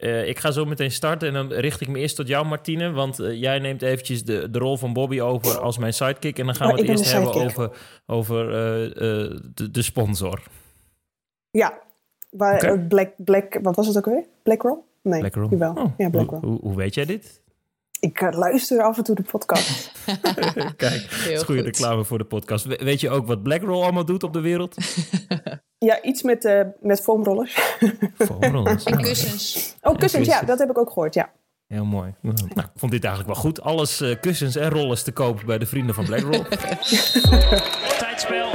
Uh, ik ga zo meteen starten en dan richt ik me eerst tot jou, Martine. Want uh, jij neemt eventjes de, de rol van Bobby over als mijn sidekick. En dan gaan Oh, we het ik ben eerst hebben over, over uh, de, de sponsor. Ja, waar, eh, Black, Black, wat was het ook weer? Blackroll? Nee, Black Roll. jawel. Oh, ja, hoe, hoe weet jij dit? Ik eh, luister af en toe de podcast. Kijk, dat is goede goed. reclame voor de podcast. We- weet je ook wat BlackRoll allemaal doet op de wereld? ja, iets met, eh met foamrollers. Foamrollers. En Nou, kussens. Oh, kussens, ja, kussens. dat heb ik ook gehoord, ja. Heel mooi. Nou, ik vond dit eigenlijk wel goed. Alles eh, kussens en rollers te kopen bij de vrienden van BlackRoll. Tijdspel.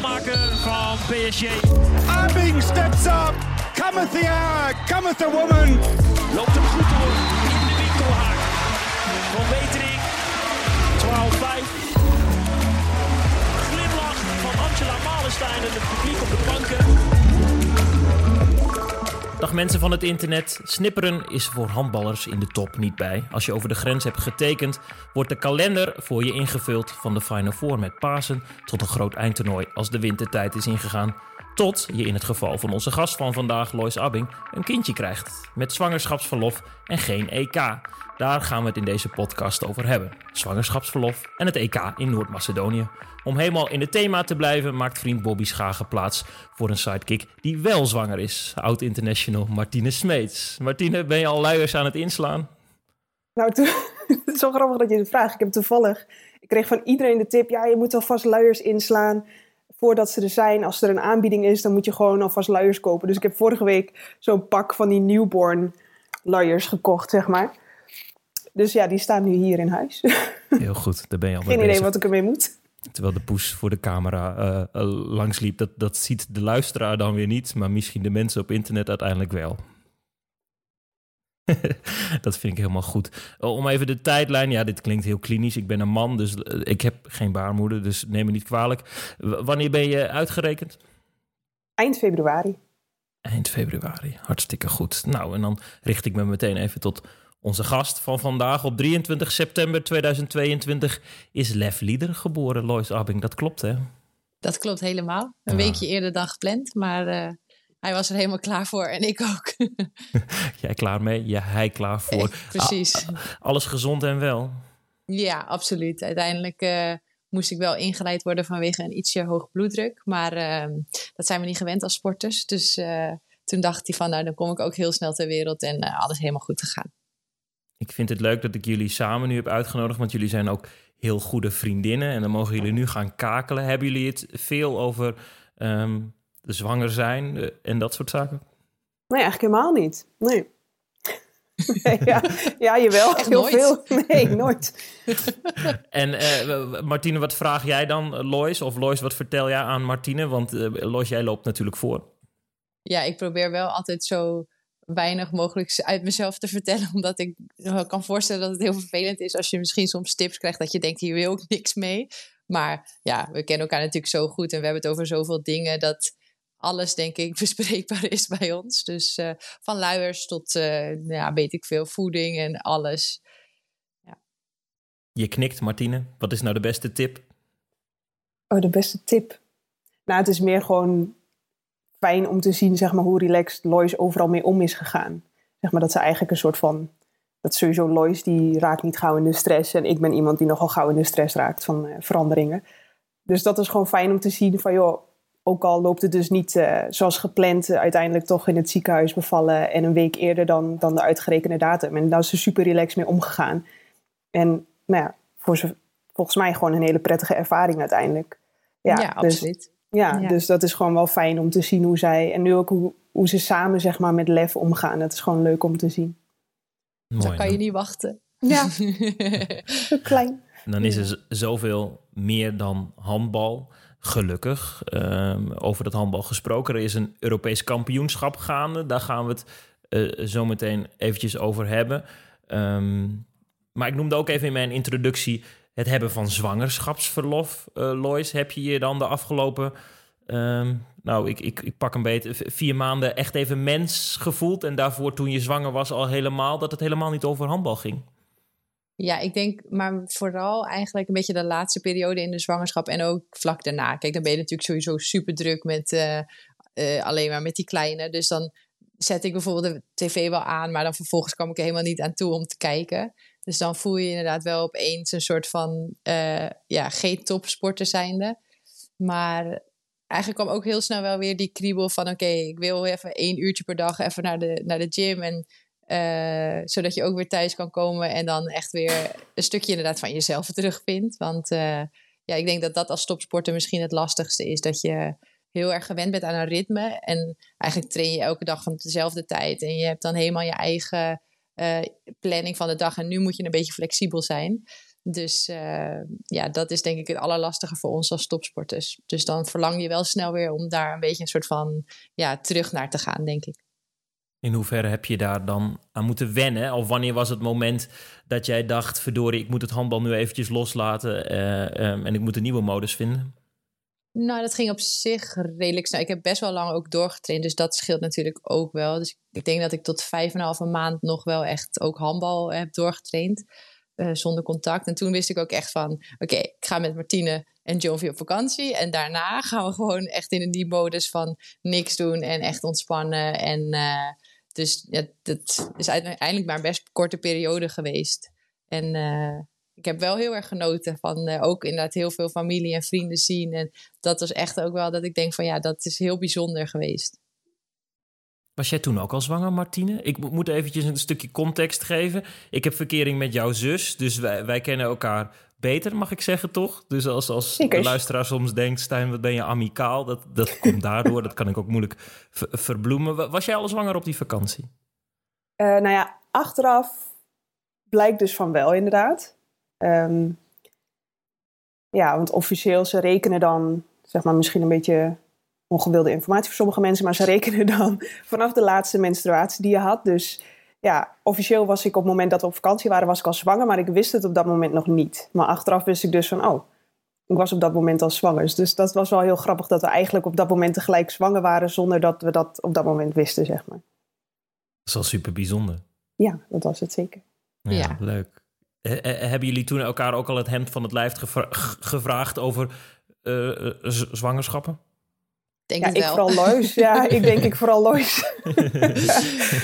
De van PSG. Abing steps up. Cometh the hour. Cometh the woman. Loopt hem goed door in de winkelhaak. Van Wetering. 12-5. Glimlach van Angela Malenstein en het publiek op de banken. Dag mensen van het internet. Snipperen is voor handballers in de top niet bij. Als je over de grens hebt getekend, wordt de kalender voor je ingevuld van de Final Four met Pasen tot een groot eindtoernooi als de wintertijd is ingegaan. Tot je in het geval van onze gast van vandaag, Lois Abbing, een kindje krijgt. Met zwangerschapsverlof en geen EK. Daar gaan we het in deze podcast over hebben. Zwangerschapsverlof en het EK in Noord-Macedonië. Om helemaal in het thema te blijven, maakt vriend Bobby Schagen plaats voor een sidekick die wel zwanger is. Oud-international Martine Smeets. Martine, ben je al luiers aan het inslaan? Nou, het is zo grappig dat je het vraagt. Ik heb toevallig, ik kreeg van iedereen de tip, ja, je moet alvast luiers inslaan voordat ze er zijn. Als er een aanbieding is, dan moet je gewoon alvast luiers kopen. Dus ik heb vorige week zo'n pak van die newborn luiers gekocht, zeg maar. Dus ja, die staan nu hier in huis. Heel goed, daar ben je al mee Geen idee bezig. wat ik ermee moet. Terwijl de poes voor de camera eh, eh, langsliep. Dat, dat ziet de luisteraar dan weer niet, maar misschien de mensen op internet uiteindelijk wel. dat vind ik helemaal goed. Oh, Om even de tijdlijn, ja, dit klinkt heel klinisch. Ik ben een man, dus eh, ik heb geen baarmoeder, dus neem me niet kwalijk. W- wanneer ben je uitgerekend? Eind februari. Eind februari, hartstikke goed. Nou, en dan richt ik me meteen even tot onze gast van vandaag. Op 23 september 2022 is Lef Lieder geboren, Lois Abbing. Dat klopt, hè? Dat klopt helemaal. Een Ja. weekje eerder dan gepland, maar eh, hij was er helemaal klaar voor en ik ook. Jij klaar mee? Ja, hij klaar voor. Precies. Ah, alles gezond en wel. Ja, absoluut. Uiteindelijk eh, moest ik wel ingeleid worden vanwege een ietsje hoge bloeddruk. Maar ehm, dat zijn we niet gewend als sporters. Dus eh, toen dacht hij van, nou dan kom ik ook heel snel ter wereld en eh, alles helemaal goed gegaan. Ik vind het leuk dat ik jullie samen nu heb uitgenodigd, want jullie zijn ook heel goede vriendinnen. En dan mogen jullie nu gaan kakelen. Hebben jullie het veel over ehm, zwanger zijn eh, en dat soort zaken? Nee, eigenlijk helemaal niet. Nee. Nee, ja, ja, jawel. Echt heel nooit? veel. Nee, nooit. En eh, Martine, wat vraag jij dan eh, Lois? Of Lois, wat vertel jij aan Martine? Want Lois, jij loopt natuurlijk voor. Ja, ik probeer wel altijd zo weinig mogelijk uit mezelf te vertellen. Omdat ik me kan voorstellen dat het heel vervelend is als je misschien soms tips krijgt dat je denkt, hier wil ik niks mee. Maar ja, we kennen elkaar natuurlijk zo goed en we hebben het over zoveel dingen dat alles, denk ik, bespreekbaar is bij ons. Dus eh, van luiers tot, eh, ja, weet ik veel, voeding en alles. Je knikt, Martine. Wat is nou de beste tip? Oh, de beste tip. Nou, het is meer gewoon fijn om te zien zeg maar, hoe relaxed Lois overal mee om is gegaan. Zeg maar dat ze eigenlijk een soort van... Dat sowieso Lois, die raakt niet gauw in de stress. En ik ben iemand die nogal gauw in de stress raakt van eh, veranderingen. Dus dat is gewoon fijn om te zien van... joh, ook al loopt het dus niet eh, zoals gepland... eh, uiteindelijk toch in het ziekenhuis bevallen... en een week eerder dan, dan de uitgerekende datum. En daar is ze super relaxed mee omgegaan. En nou ja, voor ze, volgens mij gewoon een hele prettige ervaring uiteindelijk. Ja, dus- absoluut. ja, Ja. dus dat is gewoon wel fijn om te zien hoe zij... En nu ook hoe, hoe ze samen zeg maar, met lef omgaan. Dat is gewoon leuk om te zien. Mooi. Dan kan je niet wachten. Ja, zo klein. En dan is er zoveel meer dan handbal. Gelukkig. Ehm, over dat handbal gesproken. Er is een Europees kampioenschap gaande. Daar gaan we het eh, zo meteen eventjes over hebben. Ehm, maar ik noemde ook even in mijn introductie het hebben van zwangerschapsverlof. Eh, Lois, heb je je dan de afgelopen... ehm, nou, ik, ik, ik pak een beetje vier maanden echt even mens gevoeld. En daarvoor toen je zwanger was al helemaal... dat het helemaal niet over handbal ging. Ja, ik denk, maar vooral eigenlijk een beetje de laatste periode in de zwangerschap en ook vlak daarna. Kijk, dan ben je natuurlijk sowieso super druk met uh, uh, alleen maar met die kleine. Dus dan zet ik bijvoorbeeld de tv wel aan, maar dan vervolgens kwam ik er helemaal niet aan toe om te kijken. Dus dan voel je inderdaad wel opeens een soort van, uh, ja, geen topsporter zijnde. Maar eigenlijk kwam ook heel snel wel weer die kriebel van... oké, ik wil even één uurtje per dag even naar de, naar de gym... En, uh, zodat je ook weer thuis kan komen en dan echt weer een stukje inderdaad van jezelf terugvindt. Want uh, ja, ik denk dat dat als topsporter misschien het lastigste is. Dat je heel erg gewend bent aan een ritme. En eigenlijk train je elke dag van dezelfde tijd. En je hebt dan helemaal je eigen uh, planning van de dag. En nu moet je een beetje flexibel zijn. Dus ja, dat is denk ik het allerlastiger voor ons als topsporters. Dus dan verlang je wel snel weer om daar een beetje een soort van ja, terug naar te gaan, denk ik. In hoeverre heb je daar dan aan moeten wennen? Of wanneer was het moment dat jij dacht: verdorie, ik moet het handbal nu eventjes loslaten uh, um, en ik moet een nieuwe modus vinden? Nou, dat ging op zich redelijk snel. Ik heb best wel lang ook doorgetraind, dus dat scheelt natuurlijk ook wel. Dus ik denk dat ik tot vijf en een halve maand nog wel echt ook handbal heb doorgetraind. Uh, zonder contact. En toen wist ik ook echt van: oké, ik ga met Martine en Jovi op vakantie. En daarna gaan we gewoon echt in die modus van niks doen en echt ontspannen. En dus ja, dat is uiteindelijk maar een best korte periode geweest. En uh, ik heb wel heel erg genoten van ook inderdaad heel veel familie en vrienden zien. En dat was echt ook wel dat ik denk van ja, dat is heel bijzonder geweest. Was jij toen ook al zwanger, Martine? Ik moet eventjes een stukje context geven. Ik heb verkering met jouw zus, dus wij, wij kennen elkaar beter, mag ik zeggen, toch? Dus als, als de luisteraar soms denkt, Stijn, wat ben je amicaal? Dat, dat komt daardoor, dat kan ik ook moeilijk ver, verbloemen. Was jij al zwanger op die vakantie? Uh, nou ja, achteraf blijkt dus van wel, inderdaad. Um, ja, want officieel, ze rekenen dan, zeg maar, misschien een beetje ongewilde informatie voor sommige mensen, maar ze rekenen dan vanaf de laatste menstruatie die je had. Dus ja, officieel was ik op het moment dat we op vakantie waren, was ik al zwanger, maar ik wist het op dat moment nog niet. Maar achteraf wist ik dus van, oh, ik was op dat moment al zwanger. Dus dat was wel heel grappig dat we eigenlijk op dat moment tegelijk zwanger waren, zonder dat we dat op dat moment wisten, zeg maar. Dat is wel super bijzonder. Ja, dat was het zeker. Ja, ja. leuk. hebben jullie toen elkaar ook al het hemd van het lijf gevra gevraagd over uh, zwangerschappen? Denk ja, het ik wel. vooral Lois. Ja, ik denk ik vooral Lois.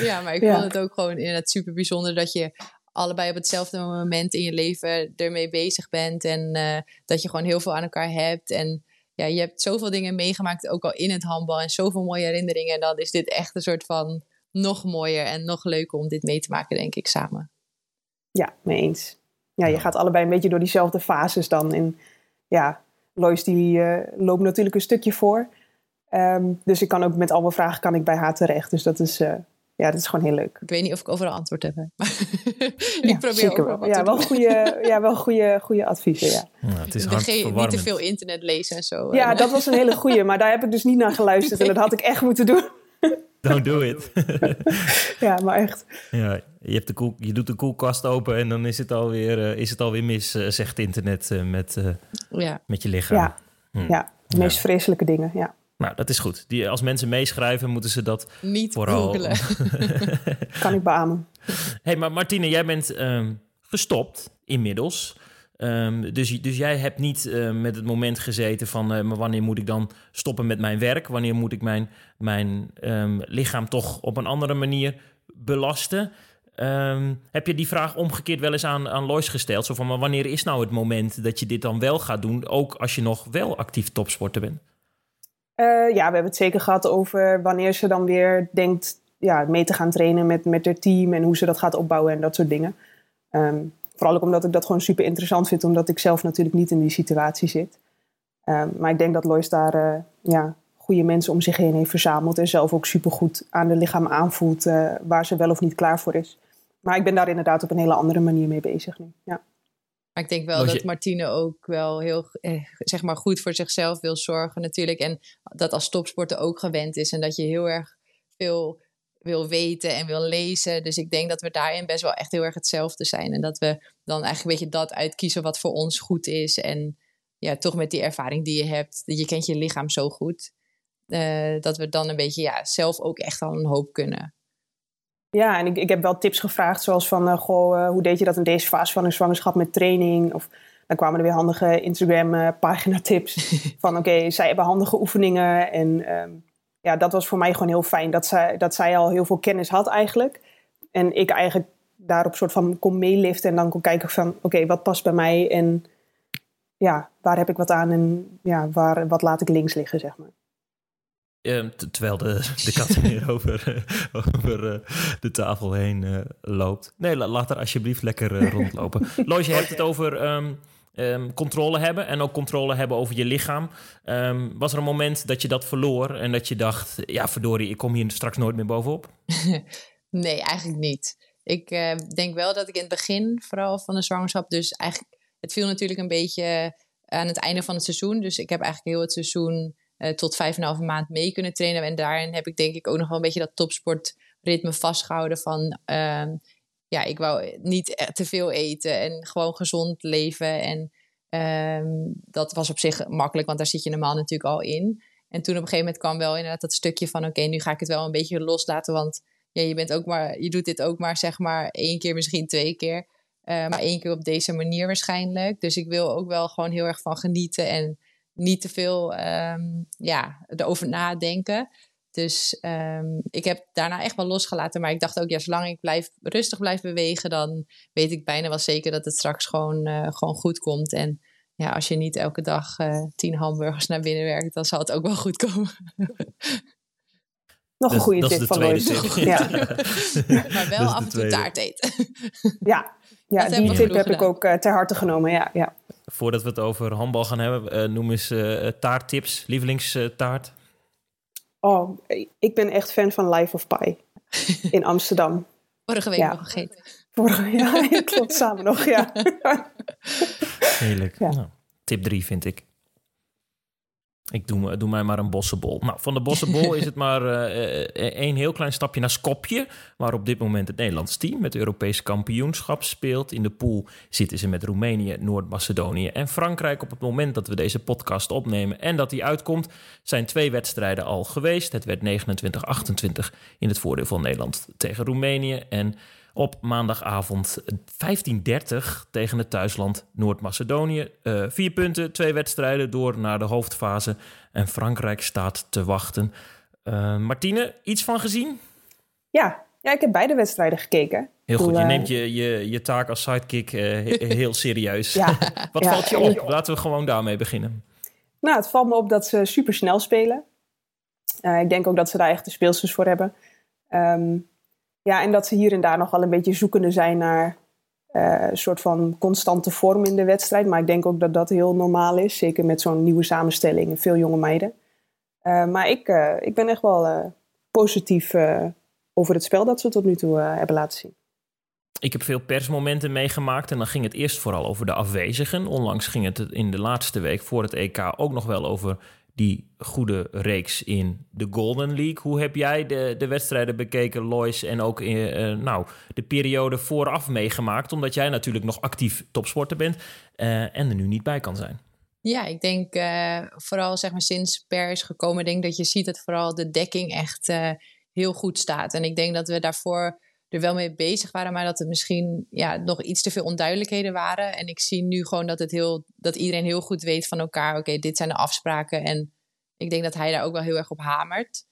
ja, maar ik Ja. vond het ook gewoon inderdaad super bijzonder dat je allebei op hetzelfde moment in je leven ermee bezig bent. En eh, dat je gewoon heel veel aan elkaar hebt. En ja, je hebt zoveel dingen meegemaakt, ook al in het handbal. En zoveel mooie herinneringen. En dan is dit echt een soort van nog mooier en nog leuker om dit mee te maken, denk ik, samen. Ja, mee eens. Ja, je gaat allebei een beetje door diezelfde fases dan. En ja, Lois die eh, loopt natuurlijk een stukje voor. Ehm, dus ik kan ook met al mijn vragen kan ik bij haar terecht. Dus dat is, eh, ja, dat is gewoon heel leuk. Ik weet niet of ik overal antwoord heb. Maar ik Ja, probeer ook wel. wat Ja, te wel doen. goede, ja, wel goede, goede adviezen, ja. Ja, het is hard niet te veel internet lezen en zo. Ja, En, dat was een hele goede, maar daar heb ik dus niet naar geluisterd. En dat had ik echt moeten doen. Don't do it. Ja, maar echt. ja, je, hebt de koel, je doet de koelkast open en dan is het alweer, eh, is het alweer mis, eh, zegt internet eh, met, eh, ja. met je lichaam. Ja, Hm. ja, de meest vreselijke dingen, ja. Nou, dat is goed. Die, als mensen meeschrijven, moeten ze dat Niet vooral... googelen. Kan ik beamen. hey, maar Martine, jij bent ehm, gestopt inmiddels. Ehm, dus, dus jij hebt niet eh, met het moment gezeten van... eh, maar wanneer moet ik dan stoppen met mijn werk? Wanneer moet ik mijn, mijn ehm, lichaam toch op een andere manier belasten? Ehm, heb je die vraag omgekeerd wel eens aan, aan Lois gesteld? Zo van, maar wanneer is nou het moment dat je dit dan wel gaat doen... ook als je nog wel actief topsporter bent? Eh, ja, we hebben het zeker gehad over wanneer ze dan weer denkt ja, mee te gaan trainen met, met haar team en hoe ze dat gaat opbouwen en dat soort dingen. Ehm, vooral ook omdat ik dat gewoon super interessant vind, omdat ik zelf natuurlijk niet in die situatie zit. Ehm, maar ik denk dat Lois daar eh, ja, goede mensen om zich heen heeft verzameld en zelf ook super goed aan de lichaam aanvoelt eh, waar ze wel of niet klaar voor is. Maar ik ben daar inderdaad op een hele andere manier mee bezig nu. Ja. Maar ik denk wel dat Martine ook wel heel eh, zeg maar goed voor zichzelf wil zorgen natuurlijk. En dat als topsporter ook gewend is. En dat je heel erg veel wil weten en wil lezen. Dus ik denk dat we daarin best wel echt heel erg hetzelfde zijn. En dat we dan eigenlijk een beetje dat uitkiezen wat voor ons goed is. En ja, toch met die ervaring die je hebt. Je kent je lichaam zo goed. eh, dat we dan een beetje ja, zelf ook echt al een hoop kunnen. Ja, en ik, ik heb wel tips gevraagd, zoals van, uh, goh, uh, hoe deed je dat in deze fase van een zwangerschap met training? Of dan kwamen er weer handige Instagram-pagina-tips van, oké, zij hebben handige oefeningen. En um, ja, dat was voor mij gewoon heel fijn, dat zij, dat zij al heel veel kennis had eigenlijk. En ik eigenlijk daarop soort van kon meeliften en dan kon kijken van, oké, wat past bij mij? En ja, waar heb ik wat aan en ja, waar, wat laat ik links liggen, zeg maar. Uh, terwijl de, de kat weer over, over uh, de tafel heen uh, loopt. Nee, la, laat er alsjeblieft lekker rondlopen. Lois, je hebt het over um, um, controle hebben en ook controle hebben over je lichaam. Was er een moment dat je dat verloor en dat je dacht... ja, verdorie, ik kom hier straks nooit meer bovenop? nee, eigenlijk niet. Ik denk wel dat ik in het begin, vooral van de zwangerschap... dus eigenlijk, het viel natuurlijk een beetje aan het einde van het seizoen. Dus ik heb eigenlijk heel het seizoen uh, tot vijf en een halve maand mee kunnen trainen. En daarin heb ik denk ik ook nog wel een beetje dat topsportritme vastgehouden van... Uh, ja, ik wou niet te veel eten en gewoon gezond leven. En um, dat was op zich makkelijk, want daar zit je normaal natuurlijk al in. En toen op een gegeven moment kwam wel inderdaad dat stukje van... oké, nu ga ik het wel een beetje loslaten, want ja, je, bent ook maar, je doet dit ook maar zeg maar één keer, misschien twee keer. Uh, maar één keer op deze manier waarschijnlijk. Dus ik wil ook wel gewoon heel erg van genieten en niet te veel um, ja, erover nadenken. Dus um, ik heb daarna echt wel losgelaten. Maar ik dacht ook, ja, zolang ik blijf, rustig blijf bewegen, dan weet ik bijna wel zeker dat het straks gewoon, uh, gewoon goed komt. En ja, als je niet elke dag uh, tien hamburgers naar binnen werkt, dan zal het ook wel goed komen. Nog een goede tip van Lois. Ja. maar wel af en toe taart eten. ja, ja die tip heb ik ook uh, ter harte genomen. Ja, ja. Voordat we het over handbal gaan hebben, uh, noem eens uh, taarttips, lievelingstaart. oh, ik ben echt fan van Life of Pie in Amsterdam. Vorige week ja. nog gegeten. Vorige, ja, klopt, samen nog, ja. Heerlijk. Ja. Nou, tip 3 vind ik. Ik doe, doe mij maar een bossenbol. Nou, van de bossenbol is het maar één heel klein stapje naar Skopje... waar op dit moment het Nederlands team met Europees kampioenschap speelt. In de pool zitten ze met Roemenië, Noord-Macedonië en Frankrijk... op het moment dat we deze podcast opnemen en dat die uitkomt... zijn twee wedstrijden al geweest. Het werd 29-28 in het voordeel van Nederland tegen Roemenië... en op maandagavond 15:30 tegen het thuisland Noord-Macedonië. Uh, vier punten, twee wedstrijden door naar de hoofdfase. En Frankrijk staat te wachten. Uh, Martine, iets van gezien? Ja, ja, ik heb beide wedstrijden gekeken. Heel goed, je neemt je, je, je taak als sidekick uh, heel serieus. ja, Wat ja, valt je op? Laten we gewoon daarmee beginnen. Nou, het valt me op dat ze super snel spelen. ik denk ook dat ze daar echt de speelsters voor hebben. Um, ja, en dat ze hier en daar nog wel een beetje zoekende zijn naar uh, een soort van constante vorm in de wedstrijd. Maar ik denk ook dat dat heel normaal is. Zeker met zo'n nieuwe samenstelling en veel jonge meiden. Uh, maar ik, uh, ik ben echt wel positief over het spel dat ze tot nu toe hebben laten zien. Ik heb veel persmomenten meegemaakt en dan ging het eerst vooral over de afwezigen. Onlangs ging het in de laatste week voor het EK ook nog wel over die goede reeks in de Golden League. Hoe heb jij de, de wedstrijden bekeken, Lois, en ook in, uh, nou, de periode vooraf meegemaakt? Omdat jij natuurlijk nog actief topsporter bent uh, en er nu niet bij kan zijn. Ja, ik denk vooral zeg maar sinds Per is gekomen, denk dat je ziet dat vooral de dekking echt heel goed staat. En ik denk dat we daarvoor er wel mee bezig waren, maar dat er misschien ja, nog iets te veel onduidelijkheden waren. En ik zie nu gewoon dat, het heel, dat iedereen heel goed weet van elkaar, oké, dit zijn de afspraken. En ik denk dat hij daar ook wel heel erg op hamert.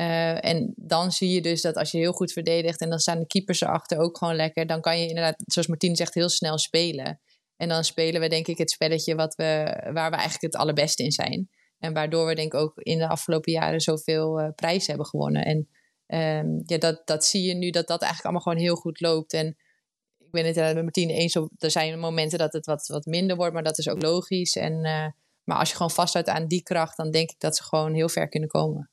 Uh, en dan zie je dus dat als je heel goed verdedigt en dan staan de keepers erachter ook gewoon lekker, dan kan je inderdaad, zoals Martien zegt, heel snel spelen. En dan spelen we denk ik het spelletje wat we, waar we eigenlijk het allerbeste in zijn. En waardoor we denk ik ook in de afgelopen jaren zoveel uh, prijzen hebben gewonnen. En um, ja, dat, dat zie je nu dat dat eigenlijk allemaal gewoon heel goed loopt. En ik ben het er met Martine eens. Er zijn momenten dat het wat, wat minder wordt, maar dat is ook logisch. En, uh, maar als je gewoon vasthoudt aan die kracht, dan denk ik dat ze gewoon heel ver kunnen komen.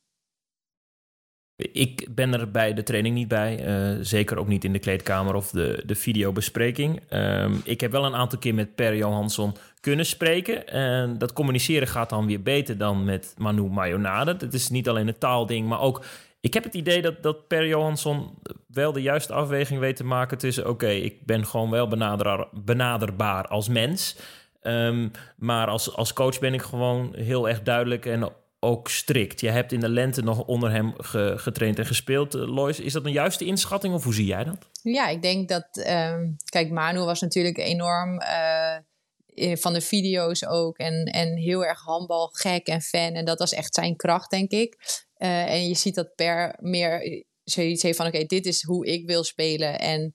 Ik ben er bij de training niet bij. Uh, zeker ook niet in de kleedkamer of de, de videobespreking. Um, ik heb wel een aantal keer met Per Johansson kunnen spreken. En dat communiceren gaat dan weer beter dan met Manu Mayonade. Het is niet alleen een taalding, maar ook ik heb het idee dat, dat Per Johansson wel de juiste afweging weet te maken tussen... oké, ik ben gewoon wel benader, benaderbaar als mens... Um, maar als, als coach ben ik gewoon heel erg duidelijk en ook strikt. Je hebt in de lente nog onder hem getraind en gespeeld. Uh, Lois, is dat een juiste inschatting of hoe zie jij dat? Ja, ik denk dat... Um, kijk, Manu was natuurlijk enorm... Uh, van de video's ook. En, en heel erg handbal gek en fan. En dat was echt zijn kracht, denk ik. Uh, en je ziet dat Per meer zoiets heeft van... oké, dit is hoe ik wil spelen. En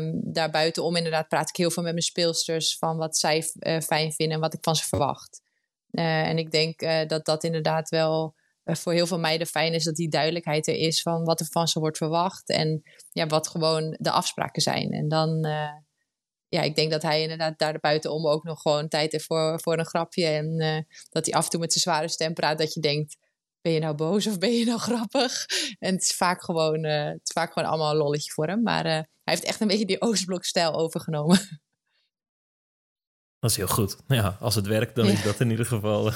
um, daarbuitenom inderdaad praat ik heel veel met mijn speelsters... van wat zij uh, fijn vinden en wat ik van ze verwacht. En ik denk dat dat inderdaad wel voor heel veel meiden fijn is... dat die duidelijkheid er is van wat er van ze wordt verwacht... en ja, wat gewoon de afspraken zijn. En dan ja, ik denk dat hij inderdaad daar buitenom ook nog gewoon tijd heeft voor, voor een grapje. En dat hij af en toe met zijn zware stem praat. Dat je denkt, ben je nou boos of ben je nou grappig? En het is vaak gewoon, uh, het is vaak gewoon allemaal een lolletje voor hem. Maar uh, hij heeft echt een beetje die Oostblok-stijl overgenomen. Dat is heel goed. Ja, als het werkt, dan is dat in ieder geval.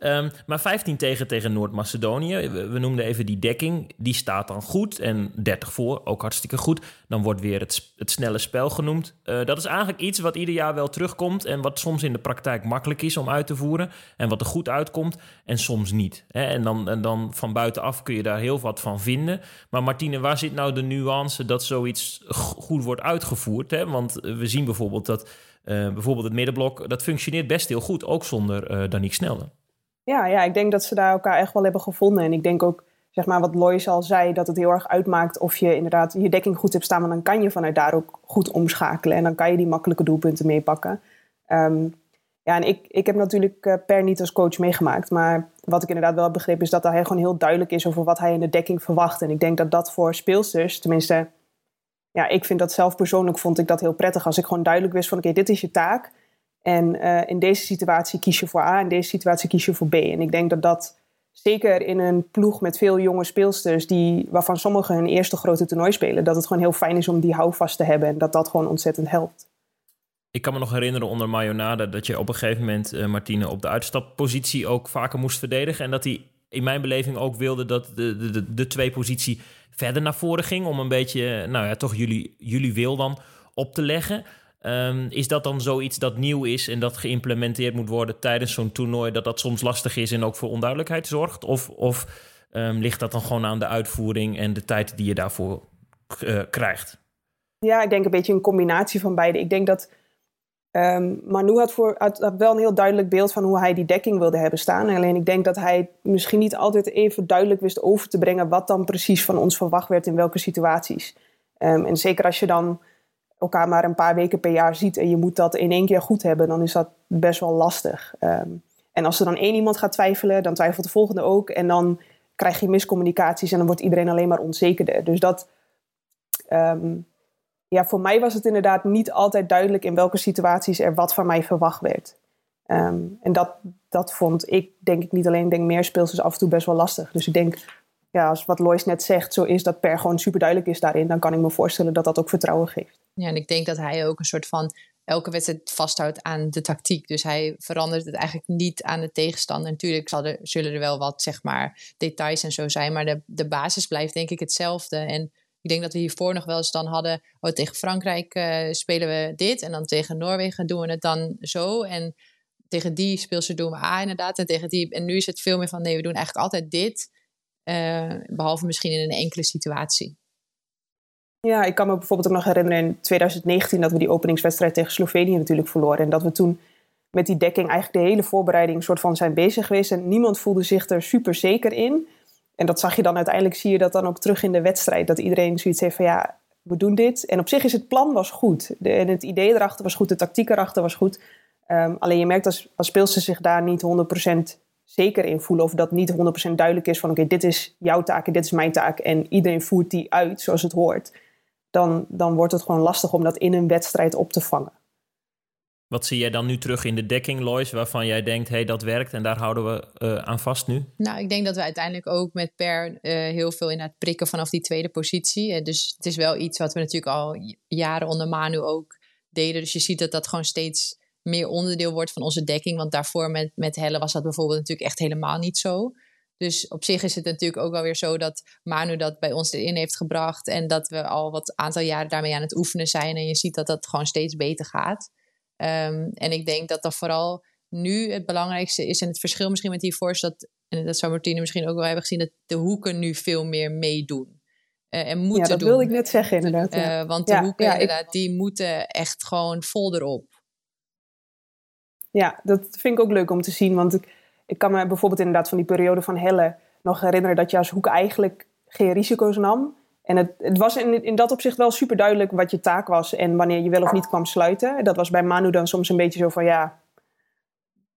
um, maar 15 tegen tegen Noord-Macedonië. We, noemden even die dekking. Die staat dan goed. En 30 voor, ook hartstikke goed. Dan wordt weer het, het snelle spel genoemd. Uh, dat is eigenlijk iets wat ieder jaar wel terugkomt. En wat soms in de praktijk makkelijk is om uit te voeren. En wat er goed uitkomt. En soms niet. Hè? En, dan, en dan van buitenaf kun je daar heel wat van vinden. Maar Martine, waar zit nou de nuance dat zoiets goed wordt uitgevoerd? Hè? Want we zien bijvoorbeeld dat bijvoorbeeld het middenblok, dat functioneert best heel goed, ook zonder uh, Danique Snelde. Ja, ja, ik denk dat ze daar elkaar echt wel hebben gevonden. En ik denk ook, zeg maar, wat Lois al zei, dat het heel erg uitmaakt of je inderdaad je dekking goed hebt staan. Want dan kan je vanuit daar ook goed omschakelen. En dan kan je die makkelijke doelpunten meepakken. Um, ja, en ik, ik heb natuurlijk uh, per niet als coach meegemaakt. Maar wat ik inderdaad wel heb begrepen is dat hij gewoon heel duidelijk is over wat hij in de dekking verwacht. En ik denk dat dat voor speelsters, tenminste ja, ik vind dat zelf persoonlijk vond ik dat heel prettig. Als ik gewoon duidelijk wist van oké, dit is je taak. En uh, in deze situatie kies je voor A, in deze situatie kies je voor B. En ik denk dat dat zeker in een ploeg met veel jonge speelsters, die, waarvan sommigen hun eerste grote toernooi spelen, dat het gewoon heel fijn is om die houvast te hebben en dat dat gewoon ontzettend helpt. Ik kan me nog herinneren onder Mayonade dat je op een gegeven moment, uh, Martine, op de uitstappositie ook vaker moest verdedigen. En dat hij in mijn beleving ook wilde dat de, de, de, twee positie verder naar voren ging. Om een beetje, nou ja, toch jullie, jullie wil dan op te leggen. Um, is dat dan zoiets dat nieuw is en dat geïmplementeerd moet worden tijdens zo'n toernooi, dat dat soms lastig is en ook voor onduidelijkheid zorgt? Of, of um, ligt dat dan gewoon aan de uitvoering en de tijd die je daarvoor uh, krijgt? Ja, ik denk een beetje een combinatie van beide. Ik denk dat Um, Manu had, voor, had, wel een heel duidelijk beeld van hoe hij die dekking wilde hebben staan. Alleen ik denk dat hij misschien niet altijd even duidelijk wist over te brengen wat dan precies van ons verwacht werd in welke situaties. Um, en zeker als je dan elkaar maar een paar weken per jaar ziet en je moet dat in één keer goed hebben, dan is dat best wel lastig. Um, en als er dan één iemand gaat twijfelen, dan twijfelt de volgende ook. En dan krijg je miscommunicaties en dan wordt iedereen alleen maar onzekerder. Dus dat ja, voor mij was het inderdaad niet altijd duidelijk in welke situaties er wat van mij verwacht werd. Um, en dat, dat vond ik, denk ik niet alleen, denk meer speelsters af en toe best wel lastig. Dus ik denk, ja, als wat Lois net zegt, zo is dat Per gewoon super duidelijk is daarin, dan kan ik me voorstellen dat dat ook vertrouwen geeft. Ja, en ik denk dat hij ook een soort van elke wedstrijd vasthoudt aan de tactiek. Dus hij verandert het eigenlijk niet aan de tegenstander. Natuurlijk zal er, zullen er wel wat, zeg maar, details en zo zijn, maar de, de basis blijft denk ik hetzelfde. En ik denk dat we hiervoor nog wel eens dan hadden, oh, tegen Frankrijk uh, spelen we dit en dan tegen Noorwegen doen we het dan zo. En tegen die speelster doen we A inderdaad en tegen die. En nu is het veel meer van nee, we doen eigenlijk altijd dit, uh, behalve misschien in een enkele situatie. Ja, ik kan me bijvoorbeeld ook nog herinneren in 2019 dat we die openingswedstrijd tegen Slovenië natuurlijk verloren. En dat we toen met die dekking eigenlijk de hele voorbereiding soort van zijn bezig geweest. En niemand voelde zich er super zeker in. En dat zag je dan uiteindelijk, zie je dat dan ook terug in de wedstrijd. Dat iedereen zoiets heeft van ja, we doen dit. En op zich is het plan was goed. De, en het idee erachter was goed, de tactiek erachter was goed. Um, alleen je merkt als, als speelsters zich daar niet 100% zeker in voelen. Of dat niet 100% duidelijk is van oké, dit is jouw taak en dit is mijn taak. En iedereen voert die uit zoals het hoort. Dan, dan wordt het gewoon lastig om dat in een wedstrijd op te vangen. Wat zie jij dan nu terug in de dekking, Lois, waarvan jij denkt, hé, hey, dat werkt en daar houden we uh, aan vast nu? Nou, ik denk dat we uiteindelijk ook met Per uh, heel veel in het prikken vanaf die tweede positie. Uh, dus het is wel iets wat we natuurlijk al jaren onder Manu ook deden. Dus je ziet dat dat gewoon steeds meer onderdeel wordt van onze dekking. Want daarvoor met, met Helle was dat bijvoorbeeld natuurlijk echt helemaal niet zo. Dus op zich is het natuurlijk ook wel weer zo dat Manu dat bij ons erin heeft gebracht. En dat we al wat aantal jaren daarmee aan het oefenen zijn. En je ziet dat dat gewoon steeds beter gaat. Um, en ik denk dat dat vooral nu het belangrijkste is, en het verschil misschien met die Force, dat, en dat zou Martine misschien ook wel hebben gezien, dat de hoeken nu veel meer meedoen. Uh, en moeten ja, dat doen. wilde ik net zeggen inderdaad. Ja. Uh, want de Ja, hoeken ja, ik- inderdaad, die moeten echt gewoon vol erop. Ja, dat vind ik ook leuk om te zien. Want ik, ik kan me bijvoorbeeld inderdaad van die periode van Helle nog herinneren dat je als hoek eigenlijk geen risico's nam. En het, het was in, in dat opzicht wel super duidelijk wat je taak was en wanneer je wel of niet kwam sluiten. Dat was bij Manu dan soms een beetje zo van ja,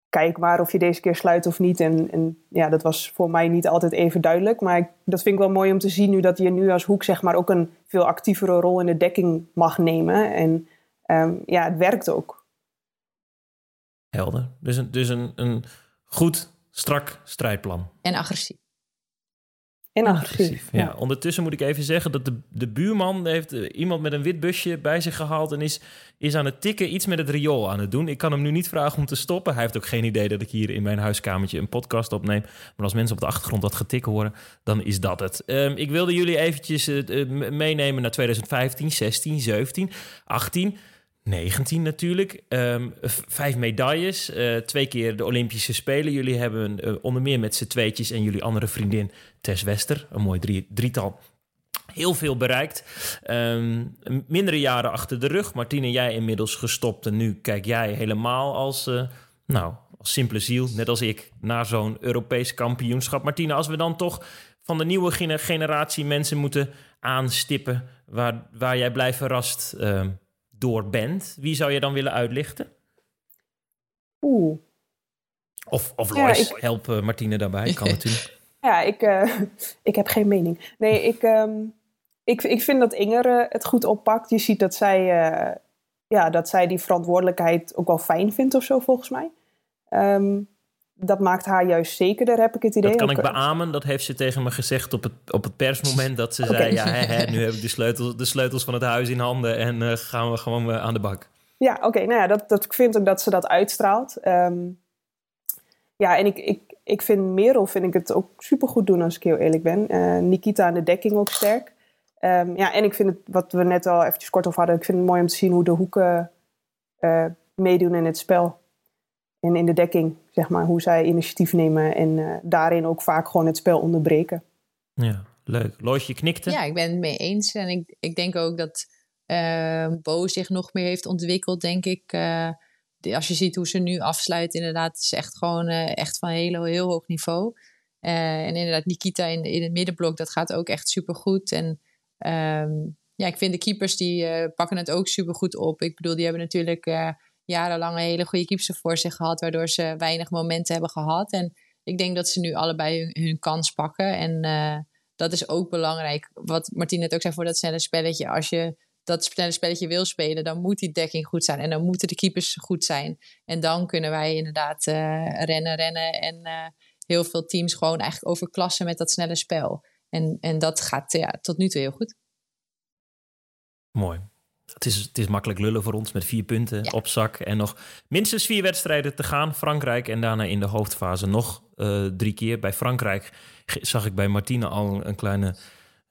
kijk maar of je deze keer sluit of niet. En, en ja, dat was voor mij niet altijd even duidelijk. Maar ik, dat vind ik wel mooi om te zien nu dat je nu als hoek zeg maar ook een veel actievere rol in de dekking mag nemen. En ehm, ja, het werkt ook. Helder. Dus een, dus een, een goed, strak strijdplan. En agressief. Agressief. Ja. ondertussen moet ik even zeggen dat de, de buurman heeft eh, iemand met een wit busje bij zich gehaald en is, is aan het tikken, iets met het riool aan het doen. Ik kan hem nu niet vragen om te stoppen. Hij heeft ook geen idee dat ik hier in mijn huiskamertje een podcast opneem. Maar als mensen op de achtergrond dat getik horen, dan is dat het. Ehm, ik wilde jullie eventjes eh, eh, meenemen naar 2015, 16, 17, 18... 19 natuurlijk. Ehm, vijf medailles. eh, twee keer de Olympische Spelen. Jullie hebben onder meer met z'n tweetjes en jullie andere vriendin Tess Wester. Een mooi drie, drietal. Heel veel bereikt. Ehm, mindere jaren achter de rug. Martine, jij inmiddels gestopt. En nu kijk jij helemaal als, eh, nou, als simpele ziel, net als ik, naar zo'n Europees kampioenschap. Martine, als we dan toch van de nieuwe gene- generatie mensen moeten aanstippen... waar, waar jij blij verrast ehm, door bent, wie zou je dan willen uitlichten? Oeh. Of, of Ja, Lois, ik- help eh, Martine daarbij, kan natuurlijk. Ja, ik, eh, ik heb geen mening. Nee, ik, ehm, ik, ik vind dat Inger eh, het goed oppakt. Je ziet dat zij, eh, ja, dat zij die verantwoordelijkheid ook wel fijn vindt of zo, volgens mij. Ehm, dat maakt haar juist zekerder, heb ik het idee. Dat kan Ook, ik beamen. Dat heeft ze tegen me gezegd op het, op het persmoment. Dat ze zei, ja, hè, hè, nu heb ik de sleutels, de sleutels van het huis in handen... en gaan we gewoon aan de bak. Ja, oké. nou ja, dat, dat, ik vind ook dat ze dat uitstraalt. Ehm, ja, en ik, ik, ik vind Merel vind ik het ook supergoed doen, als ik heel eerlijk ben. Eh, Nikita aan de dekking ook sterk. Ehm, ja, en ik vind het, wat we net al eventjes kort over hadden... ik vind het mooi om te zien hoe de hoeken eh, meedoen in het spel. En in de dekking, zeg maar. Hoe zij initiatief nemen en eh, daarin ook vaak gewoon het spel onderbreken. Ja, leuk. Loisje knikte. Ja, ik ben het mee eens. En ik, ik denk ook dat Bo zich nog meer heeft ontwikkeld, denk ik. Als je ziet hoe ze nu afsluit, inderdaad, is echt gewoon eh, echt van heel, heel hoog niveau. Eh, en inderdaad, Nikita in, in het middenblok, dat gaat ook echt supergoed. En ehm, ja, ik vind de keepers, die eh, pakken het ook supergoed op. Ik bedoel, die hebben natuurlijk jarenlang een hele goede keepers voor zich gehad, waardoor ze weinig momenten hebben gehad. En ik denk dat ze nu allebei hun, hun kans pakken. En dat is ook belangrijk. Wat Martien net ook zei voor dat snelle spelletje. Als je dat snelle spelletje wil spelen, dan moet die dekking goed zijn. En dan moeten de keepers goed zijn. En dan kunnen wij inderdaad eh, rennen, rennen. En eh, heel veel teams gewoon eigenlijk overklassen met dat snelle spel. En, en dat gaat ja, tot nu toe heel goed. Mooi. Het is, het is makkelijk lullen voor ons met vier punten Ja. op zak. En nog minstens vier wedstrijden te gaan. Frankrijk en daarna in de hoofdfase nog eh, drie keer. Bij Frankrijk zag ik bij Martine al een kleine,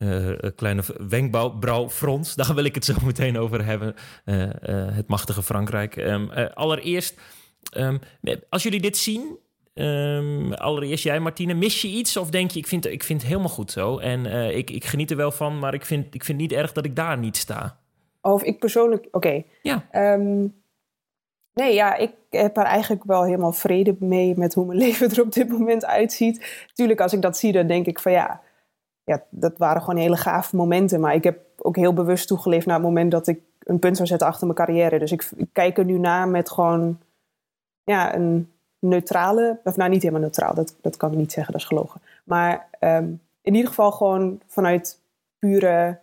een kleine wenkbrauwfrons. Daar wil ik het zo meteen over hebben. Eh, eh, het machtige Frankrijk. Ehm, eh, allereerst, ehm, als jullie dit zien... ehm, allereerst jij, Martine, mis je iets? Of denk je, ik vind, ik vind het helemaal goed zo. En ik, ik geniet er wel van, maar ik vind, ik vind niet erg dat ik daar niet sta. Of ik persoonlijk, oké. Ja. Nee, ja, ik heb er eigenlijk wel helemaal vrede mee met hoe mijn leven er op dit moment uitziet. Tuurlijk, als ik dat zie, dan denk ik van ja, ja, dat waren gewoon hele gave momenten. Maar ik heb ook heel bewust toegeleefd naar het moment dat ik een punt zou zetten achter mijn carrière. Dus ik, ik kijk er nu naar met gewoon ja, een neutrale, of nou niet helemaal neutraal, dat, dat kan ik niet zeggen, dat is gelogen. Maar ehm, in ieder geval gewoon vanuit pure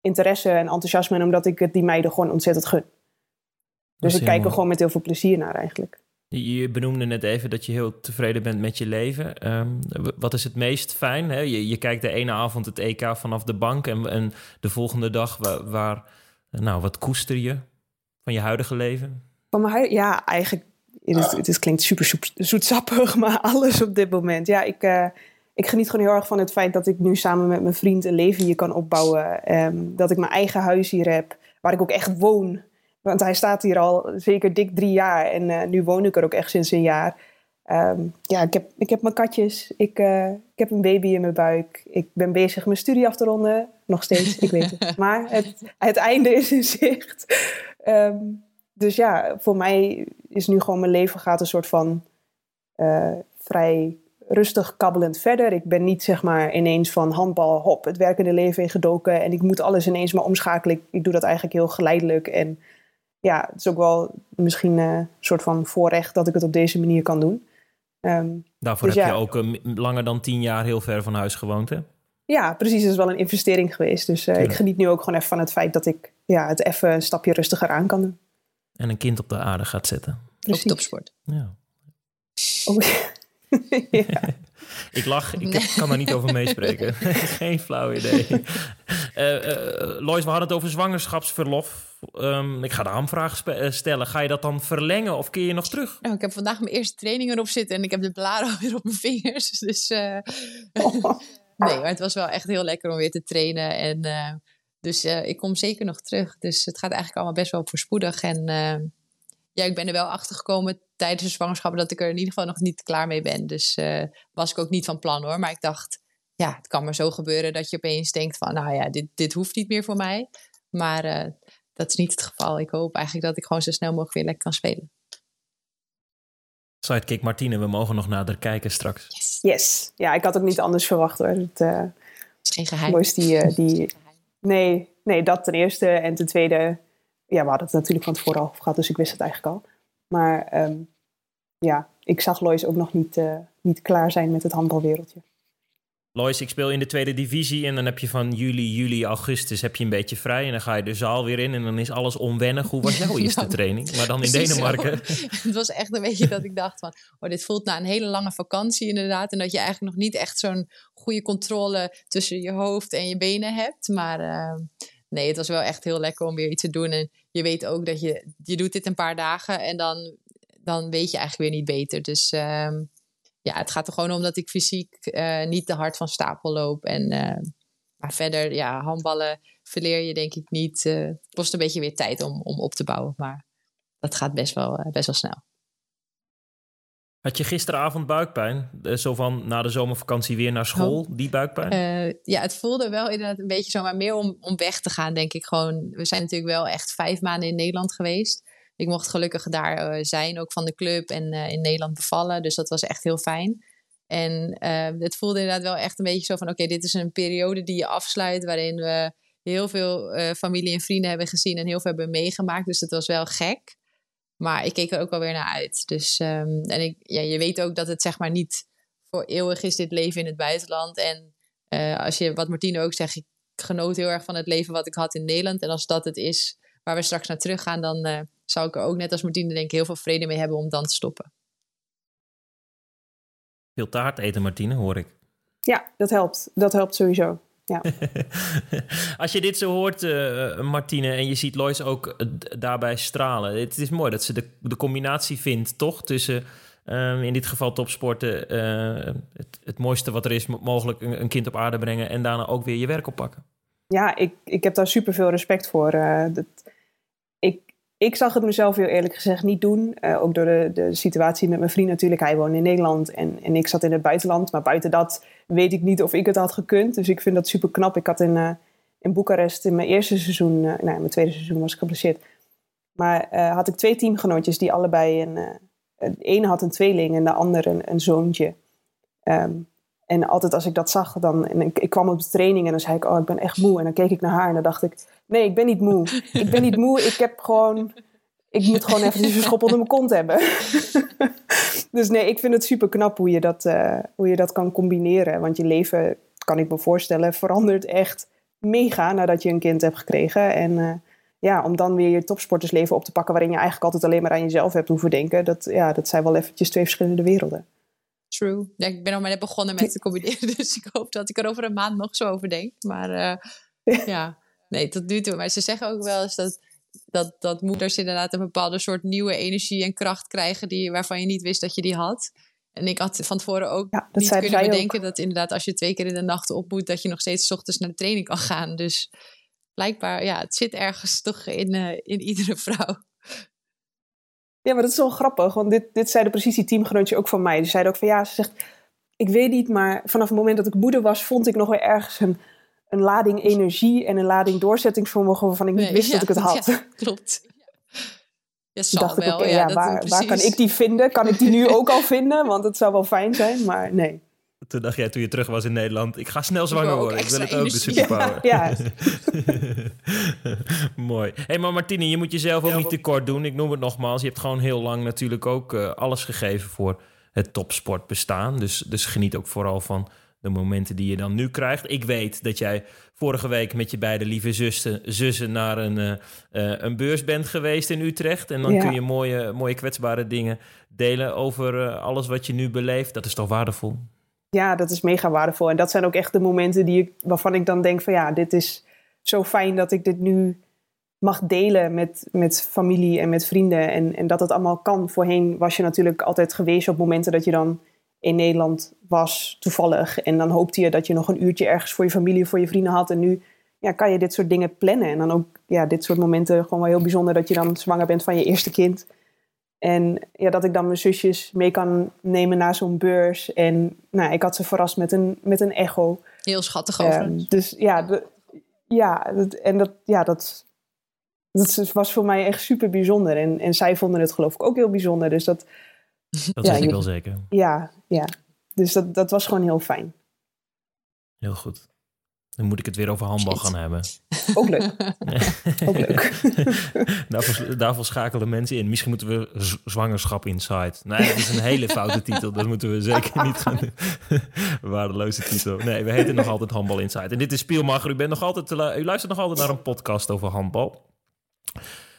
interesse en enthousiasme. En omdat ik het die meiden gewoon ontzettend gun. Dus ik kijk er gewoon met heel veel plezier naar eigenlijk. Je benoemde net even dat je heel tevreden bent met je leven. Ehm, wat is het meest fijn? Hè? Je, je kijkt de ene avond het EK vanaf de bank en, en de volgende dag waar, nou, wat koester je van je huidige leven? Van mijn ja, eigenlijk, het, het klinkt super zoet, zoetsappig, maar alles op dit moment. Ja, ik, eh, ik geniet gewoon heel erg van het feit dat ik nu samen met mijn vriend een leven hier kan opbouwen. Ehm, dat ik mijn eigen huis hier heb, waar ik ook echt woon. Want hij staat hier al zeker dik drie jaar. En uh, nu woon ik er ook echt sinds een jaar. Um, ja, ik heb, ik heb mijn katjes. Ik, uh, ik heb een baby in mijn buik. Ik ben bezig mijn studie af te ronden. Nog steeds, ik weet het. Maar het, het einde is in zicht. Um, dus ja, voor mij is nu gewoon mijn leven gaat een soort van uh, vrij rustig kabbelend verder. Ik ben niet zeg maar ineens van handbal, hop, het werkende leven ingedoken en ik moet alles ineens maar omschakelen. Ik, ik doe dat eigenlijk heel geleidelijk en ja, het is ook wel misschien uh, een soort van voorrecht dat ik het op deze manier kan doen. Um, Daarvoor dus heb ja, je ook uh, langer dan tien jaar heel ver van huis gewoond, hè? Ja, precies. Het is wel een investering geweest. Dus uh, ik geniet nu ook gewoon even van het feit dat ik ja, het even een stapje rustiger aan kan doen. En een kind op de aarde gaat zetten. Precies. Op topsport. Ja. Oh, ja. ik lach, ik nee. kan daar niet over meespreken. Geen flauw idee. Uh, uh, Lois, we hadden het over zwangerschapsverlof. Um, ik ga de hamvraag stellen. Ga je dat dan verlengen of keer je nog terug? Nou, ik heb vandaag mijn eerste training erop zitten en ik heb de blaren alweer op mijn vingers. Dus uh, oh. nee, maar het was wel echt heel lekker om weer te trainen. En, dus ik kom zeker nog terug. Dus het gaat eigenlijk allemaal best wel voorspoedig. En ja, ik ben er wel achter gekomen tijdens de zwangerschap dat ik er in ieder geval nog niet klaar mee ben. Dus uh, was ik ook niet van plan hoor. Maar ik dacht, ja, het kan maar zo gebeuren dat je opeens denkt van, nou ja, dit, dit hoeft niet meer voor mij. Maar uh, dat is niet het geval. Ik hoop eigenlijk dat ik gewoon zo snel mogelijk weer lekker kan spelen. Sidekick Martine, we mogen nog nader kijken straks. Yes. yes. Ja, ik had ook niet anders verwacht hoor. Het uh, is geen geheim. Lois die, die... Nee, nee, dat ten eerste. En ten tweede, ja, we hadden het natuurlijk van tevoren al gehad, dus ik wist het eigenlijk al. Maar um, ja, ik zag Lois ook nog niet, uh, niet klaar zijn met het handbalwereldje. Lois, ik speel in de tweede divisie en dan heb je van juli, juli, augustus heb je een beetje vrij. En dan ga je de zaal weer in en dan is alles onwennig. Hoe was jouw eerste training? Maar dan in Denemarken. Het was echt een beetje dat ik dacht van, oh, dit voelt na een hele lange vakantie inderdaad. En dat je eigenlijk nog niet echt zo'n goede controle tussen je hoofd en je benen hebt. Maar uh, nee, het was wel echt heel lekker om weer iets te doen. En je weet ook dat je, je doet dit een paar dagen en dan, dan weet je eigenlijk weer niet beter. Dus um, ja, het gaat er gewoon om dat ik fysiek uh, niet te hard van stapel loop. En, uh, maar verder, ja, handballen verleer je denk ik niet. Uh, het kost een beetje weer tijd om, om op te bouwen. Maar dat gaat best wel, best wel snel. Had je gisteravond buikpijn? Zo van na de zomervakantie weer naar school, oh. die buikpijn? Uh, ja, het voelde wel inderdaad een beetje zo, maar meer om, om weg te gaan, denk ik gewoon. We zijn natuurlijk wel echt vijf maanden in Nederland geweest. Ik mocht gelukkig daar uh, zijn, ook van de club en uh, in Nederland bevallen. Dus dat was echt heel fijn. En het voelde inderdaad wel echt een beetje zo van: oké, dit is een periode die je afsluit, waarin we heel veel familie en vrienden hebben gezien en heel veel hebben meegemaakt. Dus het was wel gek. Maar ik keek er ook wel weer naar uit. Dus, um, en ik, ja, je weet ook dat het zeg maar niet voor eeuwig is dit leven in het buitenland. En uh, als je, wat Martine ook zegt, ik genoot heel erg van het leven wat ik had in Nederland. En als dat het is waar we straks naar terug gaan, dan uh, zou ik er ook net als Martine denk ik heel veel vrede mee hebben om dan te stoppen. Veel taart eten, Martine, hoor ik. Ja, dat helpt. Dat helpt sowieso. Ja. Als je dit zo hoort, uh, Martine, en je ziet Lois ook uh, daarbij stralen. Het is mooi dat ze de, de combinatie vindt, toch? Tussen um, in dit geval topsporten, uh, het, het, mooiste wat er is, mogelijk een, een, kind op aarde brengen en daarna ook weer je werk oppakken. Ja, ik, ik heb daar super veel respect voor. dat, ik, ik zag het mezelf heel eerlijk gezegd niet doen. Ook door de, de situatie met mijn vriend natuurlijk. Hij woonde in Nederland en, en ik zat in het buitenland. Maar buiten dat weet ik niet of ik het had gekund. Dus ik vind dat super knap. Ik had in, uh, in Boekarest in mijn eerste seizoen... Uh, in mijn tweede seizoen was ik geblesseerd. Maar had ik twee teamgenootjes die allebei... Een, de ene had een tweeling en de andere een, een zoontje. Um, en altijd als ik dat zag, dan, en ik, ik, kwam op de training en dan zei ik, oh, ik ben echt moe. En dan keek ik naar haar en dan dacht ik, nee, ik ben niet moe. Ik ben niet moe, ik heb gewoon, ik moet gewoon even een schop onder mijn kont hebben. dus nee, ik vind het super knap hoe je, dat, uh, hoe je dat kan combineren. Want je leven, kan ik me voorstellen, verandert echt mega nadat je een kind hebt gekregen. En uh, ja, om dan weer je topsportersleven op te pakken waarin je eigenlijk altijd alleen maar aan jezelf hebt hoeven denken. Dat, ja, dat zijn wel eventjes twee verschillende werelden. True. Ja, ik ben al maar net begonnen met te combineren, dus ik hoop dat ik er over een maand nog zo over denk. Maar uh, ja, nee, tot nu toe. Maar ze zeggen ook wel eens dat, dat, dat moeders inderdaad een bepaalde soort nieuwe energie en kracht krijgen die, waarvan je niet wist dat je die had. En ik had van tevoren ook ja, niet kunnen bedenken ook. dat inderdaad als je twee keer in de nacht op moet, dat je nog steeds s ochtends naar de training kan gaan. Dus blijkbaar, ja, het zit ergens toch in, uh, in iedere vrouw. Ja, maar dat is wel grappig, want dit, dit zeiden precies die teamgenootje ook van mij. Die zeiden ook van ja, ze zegt, ik weet niet, maar vanaf het moment dat ik moeder was, vond ik nog wel ergens een, een lading energie en een lading doorzettingsvermogen waarvan ik niet wist dat ik het had. Ja, klopt. Ja, zal dacht wel. ik, okay, ja, waar, waar kan ik die vinden? Kan ik die nu ook al vinden? Want het zou wel fijn zijn, maar nee. Toen dacht jij toen je terug was in Nederland, ik ga snel zwanger worden. Ik wil het ook, de superpower. Ja, Mooi. Hé, hey, maar Martine, je moet jezelf ook niet tekort doen. Ik noem het nogmaals, je hebt gewoon heel lang natuurlijk ook eh, alles gegeven voor het topsport bestaan. Dus, dus geniet ook vooral van de momenten die je dan nu krijgt. Ik weet dat jij vorige week met je beide lieve zussen, zussen naar een, eh, eh, een beurs bent geweest in Utrecht. En dan Ja. kun je mooie, mooie kwetsbare dingen delen over eh, alles wat je nu beleeft. Dat is toch waardevol? ja, dat is mega waardevol. En dat zijn ook echt de momenten die ik, waarvan ik dan denk van ja, dit is zo fijn dat ik dit nu mag delen met, met familie en met vrienden. En, en dat het allemaal kan. Voorheen was je natuurlijk altijd geweest op momenten dat je dan in Nederland was, toevallig. En dan hoopte je dat je nog een uurtje ergens voor je familie of voor je vrienden had. En nu ja, kan je dit soort dingen plannen. En dan ook ja, dit soort momenten gewoon wel heel bijzonder dat je dan zwanger bent van je eerste kind. En ja, dat ik dan mijn zusjes mee kan nemen naar zo'n beurs. En nou, ik had ze verrast met een, met een echo. Heel schattig overigens. dus ja, de- ja, dat, en dat, ja dat, dat was voor mij echt super bijzonder. En, en zij vonden het geloof ik ook heel bijzonder. Dus dat, Dat Ja, weet ik wel zeker. ja, ja. Dus dat, dat was gewoon heel fijn. Heel goed. Dan moet ik het weer over handbal Shit. gaan hebben. Ook leuk. Ook leuk. daarvoor, daarvoor schakelen mensen in. Misschien moeten we zwangerschap inside. Nee, dat is een hele foute titel. Dat moeten we zeker niet gaan doen. Waardeloze titel. Nee, we heten nog altijd Handbal Inside. En dit is Spielmacher. U, bent nog altijd te lu- u luistert nog altijd naar een podcast over handbal.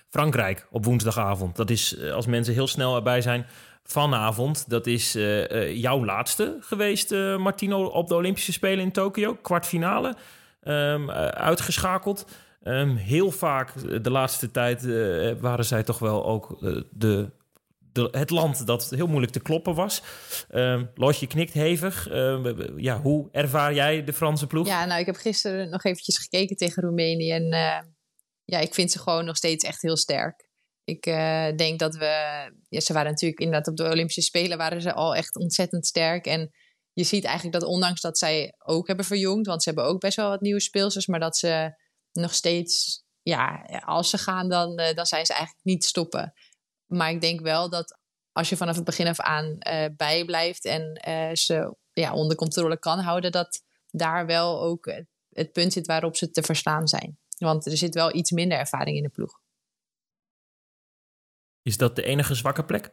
Frankrijk op woensdagavond. Dat is, eh, als mensen heel snel erbij zijn, vanavond. Dat is eh, eh, jouw laatste geweest, eh, Martino, op de Olympische Spelen in Tokio. Kwartfinale. Eh, uitgeschakeld. Ehm, heel vaak de laatste tijd waren zij toch wel ook de, het land dat heel moeilijk te kloppen was. Ehm Loosje knikt hevig. Ja, hoe ervaar jij de Franse ploeg? Ja, nou, ik heb gisteren nog eventjes gekeken tegen Roemenië. En ja, ik vind ze gewoon nog steeds echt heel sterk. Ik eh, denk dat we... Ja, ze waren natuurlijk inderdaad op de Olympische Spelen... waren ze al echt ontzettend sterk. En je ziet eigenlijk dat ondanks dat zij ook hebben verjongd... want ze hebben ook best wel wat nieuwe speelsters... maar dat ze nog steeds... Ja, als ze gaan, dan, eh, dan zijn ze eigenlijk niet stoppen. Maar ik denk wel dat als je vanaf het begin af aan eh bijblijft... en eh, ze ja, onder controle kan houden... dat daar wel ook het punt zit waarop ze te verslaan zijn. Want er zit wel iets minder ervaring in de ploeg. Is dat de enige zwakke plek?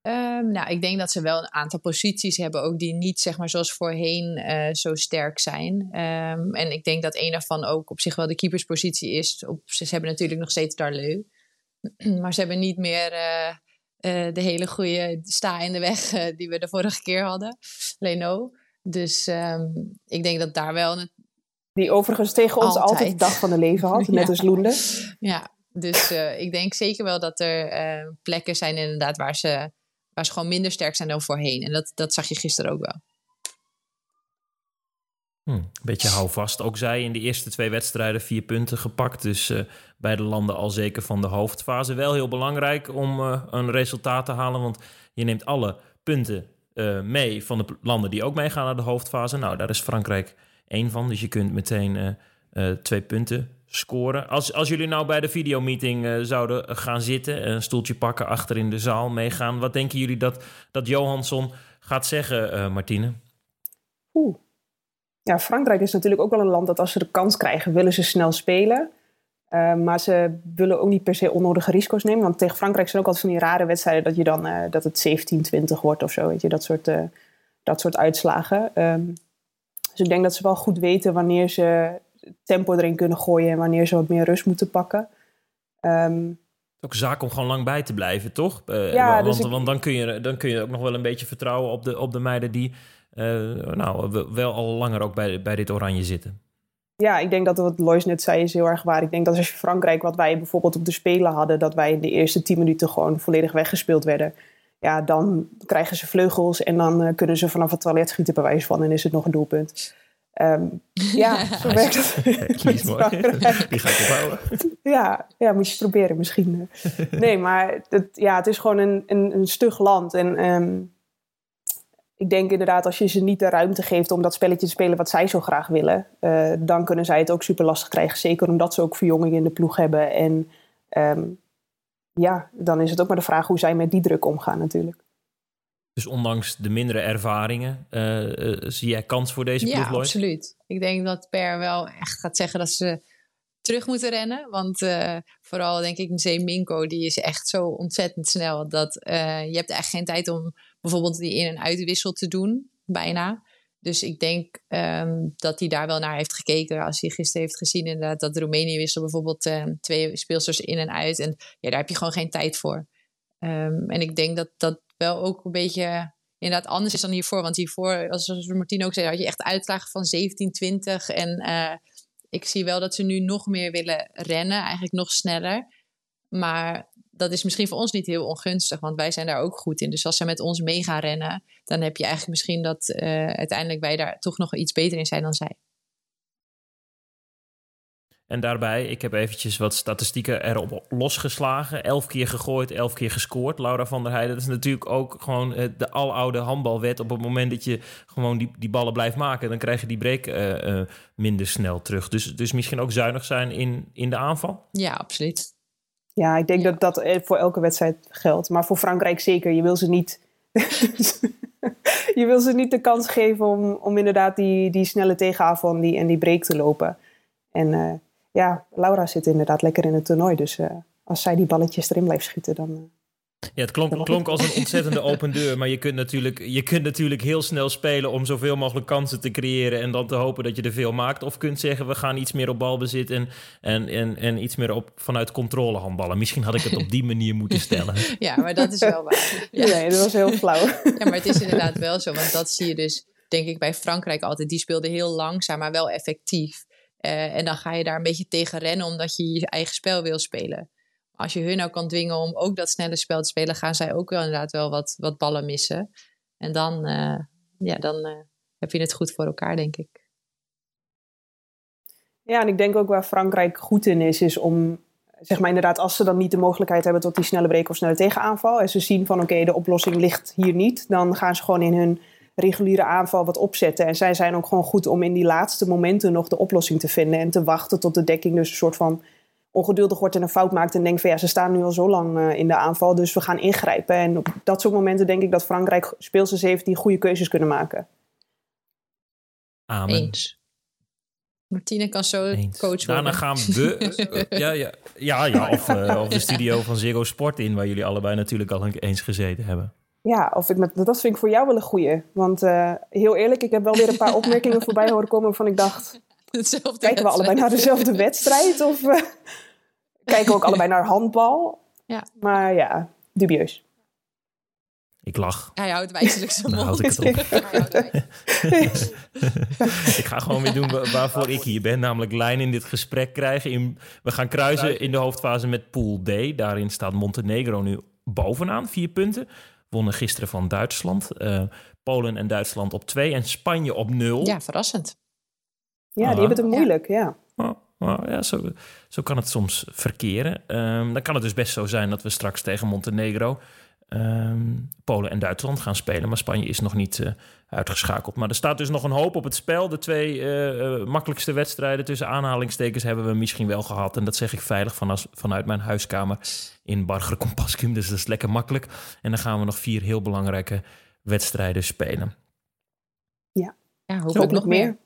Ehm, nou, ik denk dat ze wel een aantal posities hebben, ook die niet zeg maar zoals voorheen eh, zo sterk zijn. Ehm, en ik denk dat een daarvan ook op zich wel de keeperspositie is. Op, ze hebben natuurlijk nog steeds Darleu, maar ze hebben niet meer eh, eh, de hele goede sta in de weg die we de vorige keer hadden, Leno. Dus ehm, ik denk dat daar wel een, Die overigens tegen ons altijd, Altijd. de dag van de leven had. Net Ja. als Loende. Ja, dus eh, ik denk zeker wel dat er eh, plekken zijn inderdaad waar ze, waar ze gewoon minder sterk zijn dan voorheen. En dat, dat zag je gisteren ook wel. Hm, beetje houvast. Ook zij in de eerste twee wedstrijden vier punten gepakt. Dus eh, beide landen al zeker van de hoofdfase. Wel heel belangrijk om een resultaat te halen. Want je neemt alle punten mee van de landen die ook meegaan naar de hoofdfase. Nou, daar is Frankrijk één van. Dus je kunt meteen twee punten scoren. Als, als jullie nou bij de videomeeting eh, zouden gaan zitten... een stoeltje pakken, achter in de zaal meegaan... wat denken jullie dat, dat Johansson gaat zeggen, eh, Martine? Oeh. Ja, Frankrijk is natuurlijk ook wel een land dat als ze de kans krijgen, willen ze snel spelen. Eh, maar ze willen ook niet per se onnodige risico's nemen. Want tegen Frankrijk zijn ook altijd van die rare wedstrijden dat, je dan, eh, dat het 17-20 wordt of zo. Weet je, dat soort, dat soort uitslagen. Ehm, dus ik denk dat ze wel goed weten wanneer ze tempo erin kunnen gooien en wanneer ze wat meer rust moeten pakken. Het is ook een zaak om gewoon lang bij te blijven, toch? Eh, Ja, want, dus ik- want dan, kun je, dan kun je ook nog wel een beetje vertrouwen op de, op de meiden die eh, nou, we- wel al langer ook bij, bij dit oranje zitten. Ja, ik denk dat wat Lois net zei is heel erg waar. Ik denk dat als je Frankrijk, wat wij bijvoorbeeld op de Spelen hadden, dat wij in de eerste tien minuten gewoon volledig weggespeeld werden. Ja, dan krijgen ze vleugels en dan eh, kunnen ze vanaf het toilet schieten bij wijze van en is het nog een doelpunt. Ehm, ja, zo werkt het. Die is mooi. Die ga ik ophouden. Ja, ja, moet je proberen misschien. Nee, maar het, ja, het is gewoon een, een, een stug land. En ehm, ik denk inderdaad, als je ze niet de ruimte geeft om dat spelletje te spelen wat zij zo graag willen, eh, dan kunnen zij het ook super lastig krijgen. Zeker omdat ze ook verjongingen in de ploeg hebben. En ehm, ja, dan is het ook maar de vraag hoe zij met die druk omgaan natuurlijk. Dus ondanks de mindere ervaringen, uh, uh, zie jij kans voor deze ploeg, Ja, absoluut. Ik denk dat Per wel echt gaat zeggen dat ze terug moeten rennen. Want uh, vooral denk ik Zee Minko, die is echt zo ontzettend snel. Dat je hebt eigenlijk geen tijd om bijvoorbeeld die in- en uitwissel te doen, bijna. Dus ik denk um, dat hij daar wel naar heeft gekeken. Als hij gisteren heeft gezien inderdaad dat Roemenië wissel bijvoorbeeld twee speelsters in en uit. En ja, daar heb je gewoon geen tijd voor. Um, en ik denk dat dat wel ook een beetje inderdaad anders is dan hiervoor. Want hiervoor, als Martien ook zei, had je echt uitslagen van 17-20. En uh, ik zie wel dat ze nu nog meer willen rennen, eigenlijk nog sneller. Maar dat is misschien voor ons niet heel ongunstig, want wij zijn daar ook goed in. Dus als ze met ons mee gaan rennen, dan heb je eigenlijk misschien dat uh, uiteindelijk wij daar toch nog iets beter in zijn dan zij. En daarbij, ik heb eventjes wat statistieken erop losgeslagen. Elf keer gegooid, elf keer gescoord. Laura van der Heijden, dat is natuurlijk ook gewoon eh, de aloude handbalwet. Op het moment dat je gewoon die, die ballen blijft maken, dan krijg je die break uh, uh, minder snel terug. Dus, dus misschien ook zuinig zijn in, in de aanval? Ja, absoluut. Ja, ik denk ja. dat dat voor elke wedstrijd geldt. Maar voor Frankrijk zeker. Je wil ze niet, je wil ze niet de kans geven om, om inderdaad die, die snelle tegenaanval en die, en die break te lopen. En uh, ja, Laura zit inderdaad lekker in het toernooi. Dus uh, als zij die balletjes erin blijft schieten, dan... Uh, ja, het klonk, klonk als een ontzettende open deur. Maar je kunt, natuurlijk, je kunt natuurlijk heel snel spelen om zoveel mogelijk kansen te creëren. En dan te hopen dat je er veel maakt. Of kunt zeggen, we gaan iets meer op balbezit en, en, en, en iets meer op, vanuit controle handballen. Misschien had ik het op die manier moeten stellen. Ja, maar dat is wel waar. Ja. Nee, dat was heel flauw. Ja, maar het is inderdaad wel zo. Want dat zie je dus, denk ik, bij Frankrijk altijd. Die speelde heel langzaam, maar wel effectief. Uh, en dan ga je daar een beetje tegen rennen omdat je je eigen spel wil spelen. Als je hun nou kan dwingen om ook dat snelle spel te spelen, gaan zij ook wel inderdaad wel wat, wat ballen missen. En dan, uh, ja, dan uh, heb je het goed voor elkaar, denk ik. Ja, en ik denk ook waar Frankrijk goed in is, is om, zeg maar inderdaad, als ze dan niet de mogelijkheid hebben tot die snelle break of snelle tegenaanval, en ze zien van oké, de oplossing ligt hier niet, dan gaan ze gewoon in hun reguliere aanval wat opzetten. En zij zijn ook gewoon goed om in die laatste momenten nog de oplossing te vinden en te wachten tot de dekking dus een soort van ongeduldig wordt en een fout maakt en denkt van ja, ze staan nu al zo lang uh, in de aanval, dus we gaan ingrijpen. En op dat soort momenten denk ik dat Frankrijk speelsters heeft die goede keuzes kunnen maken. Amen. Eens. Martine kan zo Eens. coach worden. Daarna gaan we... uh, ja, ja, ja, ja, of, uh, of de studio van Zero Sport in, waar jullie allebei natuurlijk al eens gezeten hebben. Ja, of ik met, dat vind ik voor jou wel een goeie. Want uh, heel eerlijk, ik heb wel weer een paar opmerkingen voorbij horen komen waarvan ik dacht... Hetzelfde kijken we allebei naar dezelfde wedstrijd? Of uh, kijken we ook allebei naar handbal? Ja. Maar ja, dubieus. Ik lach. Hij houdt wijzelijk zijn mond. Houd ik het op. ik ga gewoon weer doen waarvoor ik hier ben. Namelijk lijn in dit gesprek krijgen. In, we gaan kruisen in de hoofdfase met Pool D. Daarin staat Montenegro nu bovenaan. Vier punten wonnen gisteren van Duitsland. Uh, Polen en Duitsland op 2 en Spanje op 0. Ja, verrassend. Ja, die hebben het moeilijk, ja. ja. Oh, oh, ja zo, zo kan het soms verkeren. Um, dan kan het dus best zo zijn dat we straks tegen Montenegro, um, Polen en Duitsland gaan spelen. Maar Spanje is nog niet uh, uitgeschakeld. Maar er staat dus nog een hoop op het spel. De twee uh, uh, makkelijkste wedstrijden tussen aanhalingstekens hebben we misschien wel gehad. En dat zeg ik veilig van als, vanuit mijn huiskamer in Barger Compascum. Dus dat is lekker makkelijk. En dan gaan we nog vier heel belangrijke wedstrijden spelen. Ja, ja hopelijk nog meer. meer.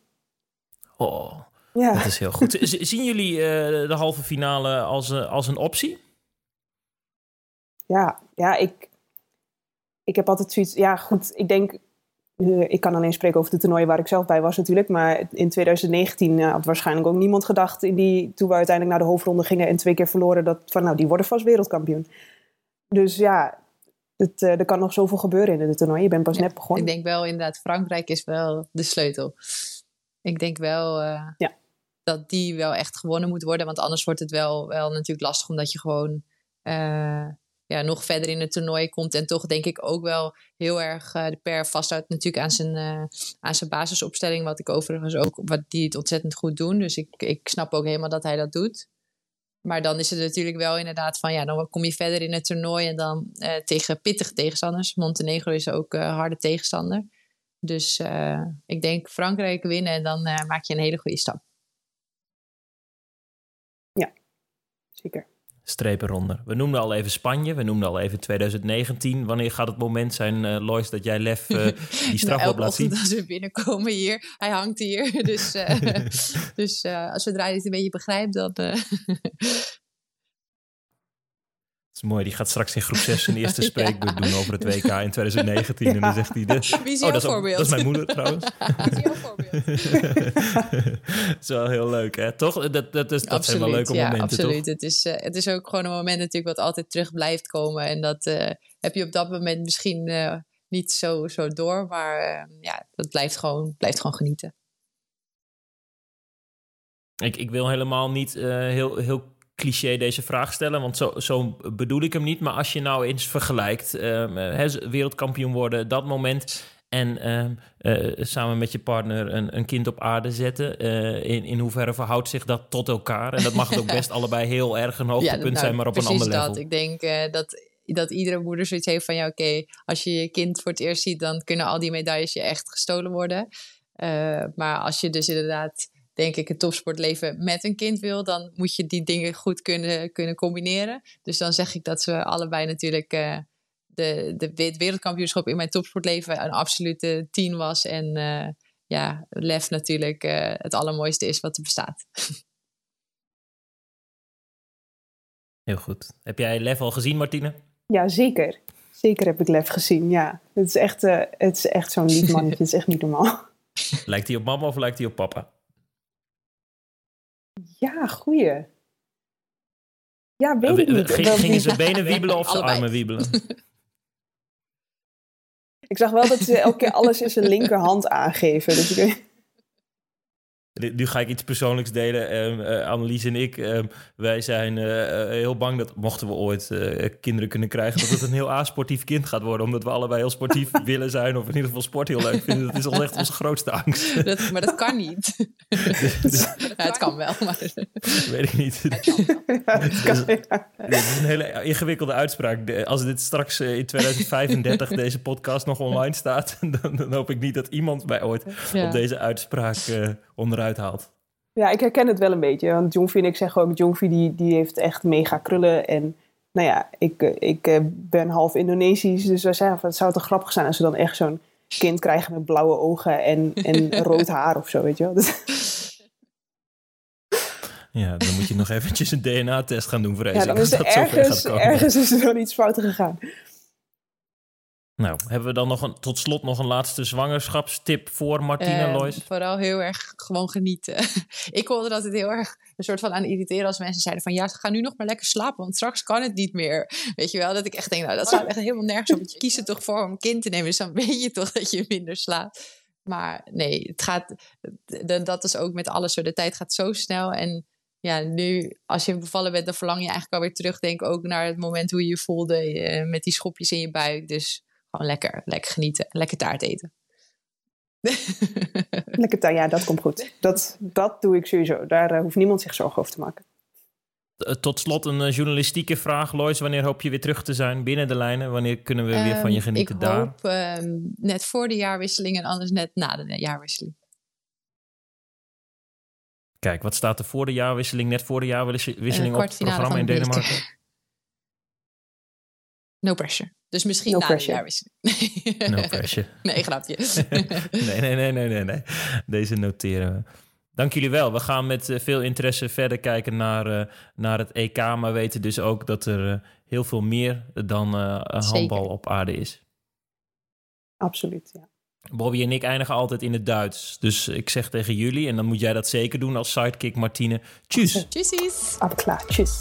Oh, ja. dat is heel goed. Zien jullie uh, de halve finale als, uh, als een optie? Ja, ja ik, ik heb altijd zoiets... Ja, goed, ik denk... Uh, ik kan alleen spreken over de toernooien waar ik zelf bij was natuurlijk. Maar in 2019 had waarschijnlijk ook niemand gedacht... In die, toen we uiteindelijk naar de hoofdronde gingen en twee keer verloren... dat van nou, die worden vast wereldkampioen. Dus ja, het, er kan nog zoveel gebeuren in de toernooi. Je bent pas ja, net begonnen. Ik denk wel inderdaad, Frankrijk is wel de sleutel. Ik denk wel uh, ja. dat die wel echt gewonnen moet worden. Want anders wordt het wel, wel natuurlijk lastig. Omdat je gewoon uh, ja, nog verder in het toernooi komt. En toch denk ik ook wel heel erg uh, de per vasthoudt natuurlijk aan zijn, uh, aan zijn basisopstelling. Wat ik overigens ook, wat die het ontzettend goed doen. Dus ik, ik snap ook helemaal dat hij dat doet. Maar dan is het natuurlijk wel inderdaad van ja, dan kom je verder in het toernooi en dan uh, tegen pittige tegenstanders. Montenegro is ook harde tegenstander. Dus ik denk Frankrijk winnen en dan maak je een hele goede stap. Ja, zeker. Strepen eronder. We noemden al even Spanje, we noemden al even 2019. Wanneer gaat het moment zijn, uh, Lois, dat jij Lef uh, die straf nou, op laat zien? als we binnenkomen hier, hij hangt hier. Dus, uh, dus als zodra je het een beetje begrijpt, dan... Is mooi, die gaat straks in groep 6 zijn eerste spreekbeurt ja. doen over het WK in 2019. Ja. En dan zegt hij... De... Wie is oh, jouw dat is, voorbeeld? dat is mijn moeder trouwens. Wie is jouw voorbeeld? dat is wel heel leuk, hè? Toch? Dat, dat, dat, dat zijn wel leuke ja, momenten, absoluut. toch? Het is, uh, het is ook gewoon een moment natuurlijk wat altijd terug blijft komen. En dat uh, heb je op dat moment misschien uh, niet zo, zo door. Maar ja, dat blijft gewoon, blijft gewoon genieten. Ik, ik wil helemaal niet heel, heel cliché deze vraag stellen, want zo, zo bedoel ik hem niet. Maar als je nou eens vergelijkt, uh, wereldkampioen worden, dat moment en uh, uh, samen met je partner een, een, kind op aarde zetten, in, in hoeverre verhoudt zich dat tot elkaar? En dat mag het ook best allebei heel erg een hoogtepunt ja, nou, zijn, maar op een ander level. Dat. Ik denk dat dat iedere moeder zoiets heeft van ja, oké, okay, als je je kind voor het eerst ziet, dan kunnen al die medailles je echt gestolen worden. maar als je dus inderdaad denk ik, het topsportleven met een kind wil, dan moet je die dingen goed kunnen, kunnen combineren. Dus dan zeg ik dat ze allebei natuurlijk uh, de, de, het wereldkampioenschap in mijn topsportleven een absolute tien was. En uh, ja, Lef natuurlijk uh, het allermooiste is wat er bestaat. Heel goed. Heb jij Lef al gezien, Martine? Ja, zeker. Zeker heb ik Lef gezien, ja. Het is echt, het is echt zo'n lief mannetje. het is echt niet normaal. Lijkt hij op mama of lijkt hij op papa? Ja, goeie. Ja, weet ik niet. Ging, gingen ze benen wiebelen of ze armen wiebelen? ik zag wel dat ze elke keer alles in zijn linkerhand aangeven. Dus ik... Nu ga ik iets persoonlijks delen. Um, uh, Annelies en ik, um, wij zijn uh, heel bang dat mochten we ooit uh, kinderen kunnen krijgen, dat het een heel asportief kind gaat worden. Omdat we allebei heel sportief willen zijn, of in ieder geval sport heel leuk vinden. Dat is al echt onze grootste angst. Dat, maar dat kan niet. dus, dus, ja, het kan wel, maar... Weet ik niet. Het kan wel. Dit is een hele ingewikkelde uitspraak. Als dit straks in 2035 deze podcast nog online staat, dan, dan, hoop ik niet dat iemand mij ooit ja. op deze uitspraak onderuit haalt. Ja, ik herken het wel een beetje. Want Jonfi en ik zeggen ook, Jonfi die, die heeft echt mega krullen. En nou ja, ik, ik ben half Indonesisch. Dus wij zeggen, het zou toch grappig zijn als we dan echt zo'n kind krijgen met blauwe ogen en, en rood haar of zo, weet je wel. Ja, dan moet je nog eventjes een DNA-test gaan doen, vrees ja, dan is er ergens, ergens is er dan iets fout gegaan. Nou, hebben we dan nog een, tot slot nog een laatste zwangerschapstip voor Martina uh, Lois? Vooral heel erg gewoon genieten. ik hoorde dat het heel erg een soort van aan irriteren als mensen zeiden van ja, ga nu nog maar lekker slapen, want straks kan het niet meer. Weet je wel, dat ik echt denk, nou dat staat echt helemaal nergens op. Want je kiest er toch voor om een kind te nemen, dus dan weet je toch dat je minder slaapt. Maar nee, het gaat, dat is ook met alles zo. De tijd gaat zo snel en ja, nu als je bevallen bent, dan verlang je eigenlijk alweer terug, denk ook naar het moment hoe je je voelde uh, met die schopjes in je buik. Dus gewoon lekker, lekker genieten, lekker taart eten. lekker taart, ja, dat komt goed. Dat, dat doe ik sowieso. Daar uh, hoeft niemand zich zorgen over te maken. Tot slot een uh, journalistieke vraag, Lois. Wanneer hoop je weer terug te zijn binnen de lijnen? Wanneer kunnen we weer um, van je genieten ik daar? Ik hoop uh, net voor de jaarwisseling en anders net na de jaarwisseling. Kijk, wat staat er voor de jaarwisseling, net voor de jaarwisseling op het programma in Denemarken? No pressure. Dus misschien no na pressure. de jaarwisseling. No pressure. nee, grapje. nee, nee, nee, nee, nee, nee. Deze noteren we. Dank jullie wel. We gaan met uh, veel interesse verder kijken naar, uh, naar het EK. Maar weten dus ook dat er uh, heel veel meer dan handbal op aarde is. Absoluut, ja. Bobby en ik eindigen altijd in het Duits. Dus ik zeg tegen jullie, en dan moet jij dat zeker doen als sidekick Martine. Tjus. Tjussies. Ab klaar, tjus.